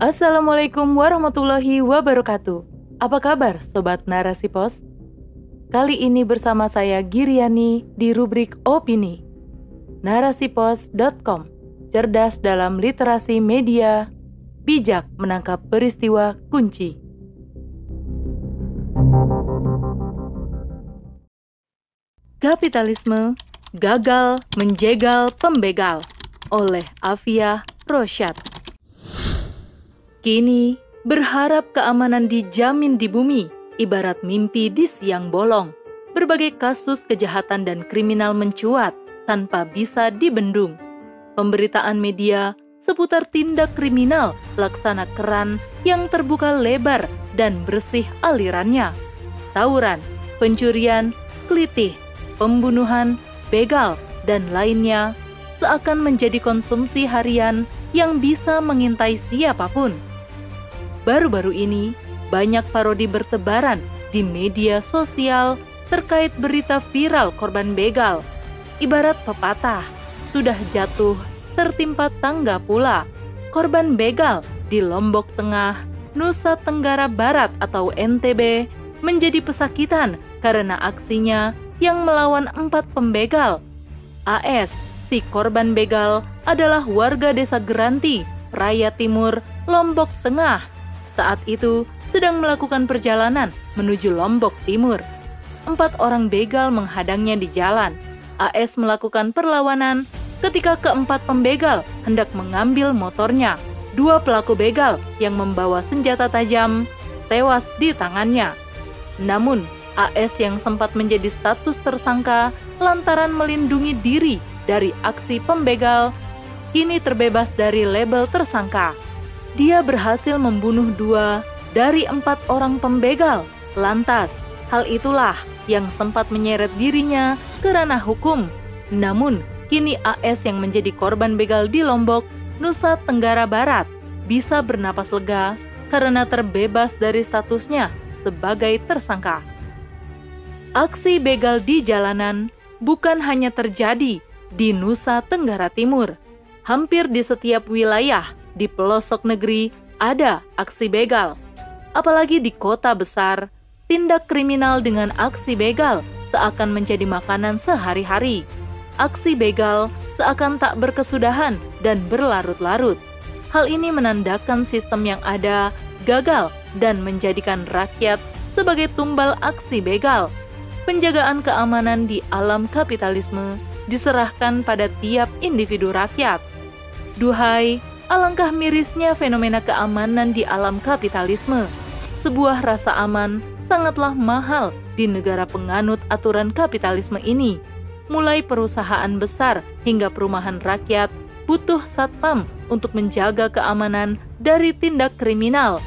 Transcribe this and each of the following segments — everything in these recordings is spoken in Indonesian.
Assalamualaikum warahmatullahi wabarakatuh. Apa kabar Sobat Narasi Pos? Kali ini bersama saya Giriani di rubrik Opini. Narasipos.com Cerdas dalam literasi media, bijak menangkap peristiwa kunci. Kapitalisme gagal menjegal pembegal oleh Afia Rosyad. Kini, berharap keamanan dijamin di bumi, ibarat mimpi di siang bolong. Berbagai kasus kejahatan dan kriminal mencuat tanpa bisa dibendung. Pemberitaan media seputar tindak kriminal laksana keran yang terbuka lebar dan bersih alirannya. Tawuran, pencurian, kelitih, pembunuhan, begal, dan lainnya seakan menjadi konsumsi harian yang bisa mengintai siapa pun Baru-baru ini, banyak parodi bertebaran di media sosial terkait berita viral korban begal. Ibarat pepatah, sudah jatuh, tertimpa tangga pula. Korban begal di Lombok Tengah, Nusa Tenggara Barat atau NTB menjadi pesakitan karena aksinya yang melawan empat pembegal. AS, si korban begal, adalah warga desa Geranti, Raya Timur, Lombok Tengah saat itu sedang melakukan perjalanan menuju Lombok Timur. Empat orang begal menghadangnya di jalan. AS melakukan perlawanan ketika keempat pembegal hendak mengambil motornya. Dua pelaku begal yang membawa senjata tajam tewas di tangannya. Namun, AS yang sempat menjadi status tersangka lantaran melindungi diri dari aksi pembegal, kini terbebas dari label tersangka dia berhasil membunuh dua dari empat orang pembegal. Lantas, hal itulah yang sempat menyeret dirinya ke ranah hukum. Namun, kini AS yang menjadi korban begal di Lombok, Nusa Tenggara Barat, bisa bernapas lega karena terbebas dari statusnya sebagai tersangka. Aksi begal di jalanan bukan hanya terjadi di Nusa Tenggara Timur. Hampir di setiap wilayah di pelosok negeri ada aksi begal. Apalagi di kota besar, tindak kriminal dengan aksi begal seakan menjadi makanan sehari-hari. Aksi begal seakan tak berkesudahan dan berlarut-larut. Hal ini menandakan sistem yang ada gagal dan menjadikan rakyat sebagai tumbal aksi begal. Penjagaan keamanan di alam kapitalisme diserahkan pada tiap individu rakyat. Duhai Alangkah mirisnya fenomena keamanan di alam kapitalisme. Sebuah rasa aman sangatlah mahal di negara penganut aturan kapitalisme ini. Mulai perusahaan besar hingga perumahan rakyat butuh satpam untuk menjaga keamanan dari tindak kriminal.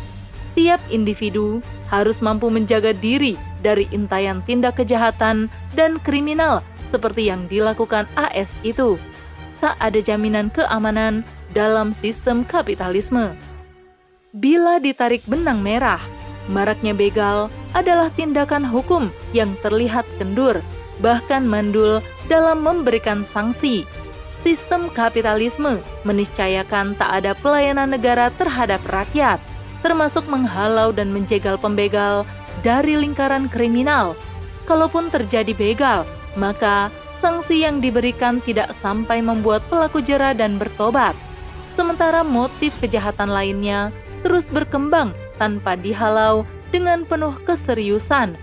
Tiap individu harus mampu menjaga diri dari intayan tindak kejahatan dan kriminal seperti yang dilakukan AS itu. Tak ada jaminan keamanan dalam sistem kapitalisme. Bila ditarik benang merah, maraknya begal adalah tindakan hukum yang terlihat kendur, bahkan mandul dalam memberikan sanksi. Sistem kapitalisme meniscayakan tak ada pelayanan negara terhadap rakyat, termasuk menghalau dan menjegal pembegal dari lingkaran kriminal. Kalaupun terjadi begal, maka sanksi yang diberikan tidak sampai membuat pelaku jera dan bertobat sementara motif kejahatan lainnya terus berkembang tanpa dihalau dengan penuh keseriusan.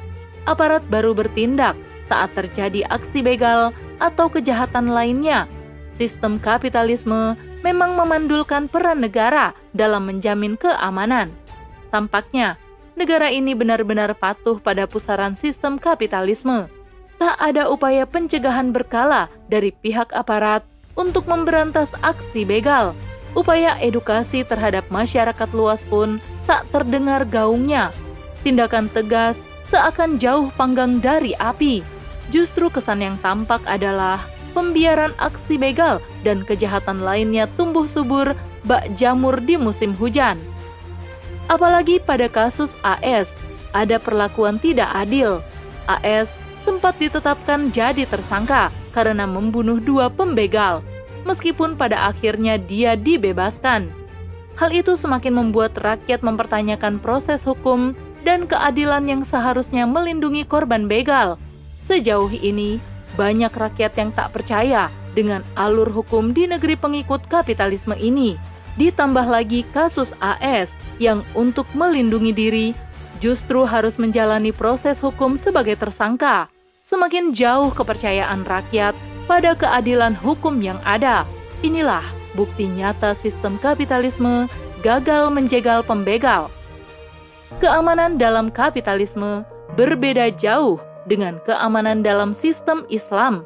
Aparat baru bertindak saat terjadi aksi begal atau kejahatan lainnya. Sistem kapitalisme memang memandulkan peran negara dalam menjamin keamanan. Tampaknya, negara ini benar-benar patuh pada pusaran sistem kapitalisme. Tak ada upaya pencegahan berkala dari pihak aparat untuk memberantas aksi begal upaya edukasi terhadap masyarakat luas pun tak terdengar gaungnya. Tindakan tegas seakan jauh panggang dari api. Justru kesan yang tampak adalah pembiaran aksi begal dan kejahatan lainnya tumbuh subur bak jamur di musim hujan. Apalagi pada kasus AS, ada perlakuan tidak adil. AS sempat ditetapkan jadi tersangka karena membunuh dua pembegal meskipun pada akhirnya dia dibebaskan. Hal itu semakin membuat rakyat mempertanyakan proses hukum dan keadilan yang seharusnya melindungi korban begal. Sejauh ini, banyak rakyat yang tak percaya dengan alur hukum di negeri pengikut kapitalisme ini. Ditambah lagi kasus AS yang untuk melindungi diri justru harus menjalani proses hukum sebagai tersangka. Semakin jauh kepercayaan rakyat pada keadilan hukum yang ada. Inilah bukti nyata sistem kapitalisme gagal menjegal pembegal. Keamanan dalam kapitalisme berbeda jauh dengan keamanan dalam sistem Islam.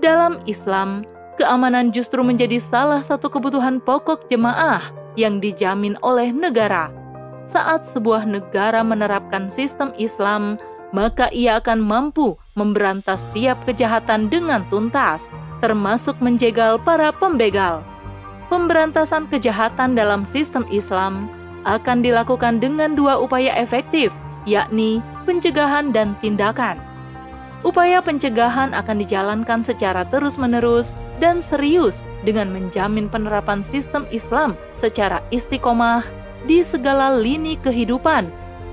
Dalam Islam, keamanan justru menjadi salah satu kebutuhan pokok jemaah yang dijamin oleh negara. Saat sebuah negara menerapkan sistem Islam, maka ia akan mampu memberantas tiap kejahatan dengan tuntas, termasuk menjegal para pembegal pemberantasan kejahatan dalam sistem Islam akan dilakukan dengan dua upaya efektif, yakni pencegahan dan tindakan. Upaya pencegahan akan dijalankan secara terus-menerus dan serius dengan menjamin penerapan sistem Islam secara istiqomah di segala lini kehidupan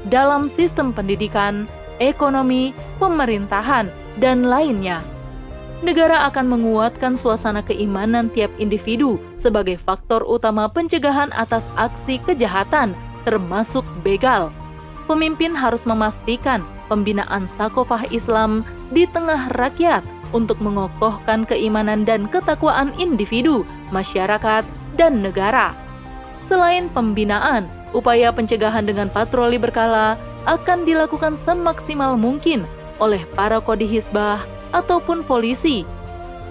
dalam sistem pendidikan, ekonomi, pemerintahan, dan lainnya negara akan menguatkan suasana keimanan tiap individu sebagai faktor utama pencegahan atas aksi kejahatan, termasuk begal. Pemimpin harus memastikan pembinaan sakofah Islam di tengah rakyat untuk mengokohkan keimanan dan ketakwaan individu, masyarakat, dan negara. Selain pembinaan, upaya pencegahan dengan patroli berkala akan dilakukan semaksimal mungkin oleh para kodi hisbah ataupun polisi.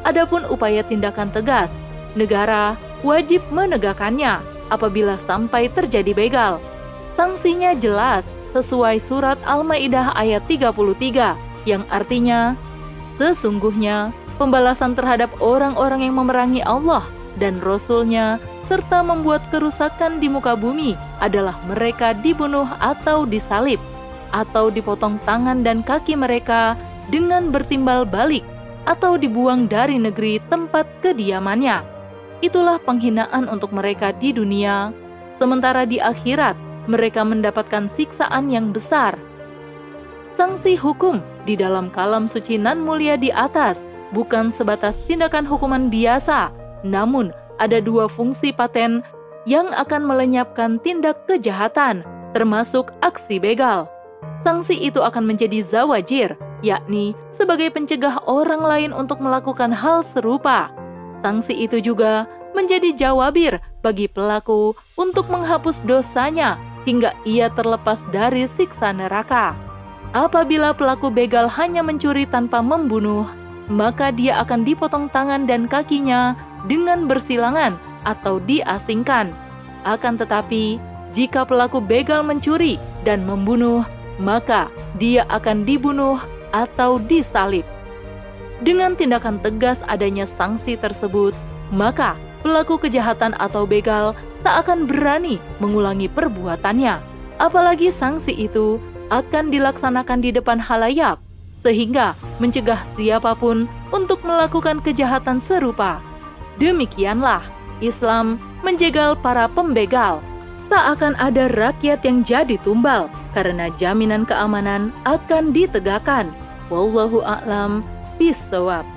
Adapun upaya tindakan tegas, negara wajib menegakkannya apabila sampai terjadi begal. Sanksinya jelas sesuai surat Al-Maidah ayat 33 yang artinya sesungguhnya pembalasan terhadap orang-orang yang memerangi Allah dan Rasul-Nya serta membuat kerusakan di muka bumi adalah mereka dibunuh atau disalib atau dipotong tangan dan kaki mereka dengan bertimbal balik atau dibuang dari negeri tempat kediamannya. Itulah penghinaan untuk mereka di dunia, sementara di akhirat mereka mendapatkan siksaan yang besar. Sanksi hukum di dalam kalam suci nan mulia di atas bukan sebatas tindakan hukuman biasa, namun ada dua fungsi paten yang akan melenyapkan tindak kejahatan, termasuk aksi begal. Sanksi itu akan menjadi zawajir, yakni sebagai pencegah orang lain untuk melakukan hal serupa. Sanksi itu juga menjadi jawabir bagi pelaku untuk menghapus dosanya hingga ia terlepas dari siksa neraka. Apabila pelaku begal hanya mencuri tanpa membunuh, maka dia akan dipotong tangan dan kakinya dengan bersilangan atau diasingkan. Akan tetapi, jika pelaku begal mencuri dan membunuh, maka dia akan dibunuh atau disalib. Dengan tindakan tegas adanya sanksi tersebut, maka pelaku kejahatan atau begal tak akan berani mengulangi perbuatannya. Apalagi sanksi itu akan dilaksanakan di depan halayak, sehingga mencegah siapa pun untuk melakukan kejahatan serupa. Demikianlah Islam menjegal para pembegal. Tak akan ada rakyat yang jadi tumbal karena jaminan keamanan akan ditegakkan Wallahu a'lam bisawab.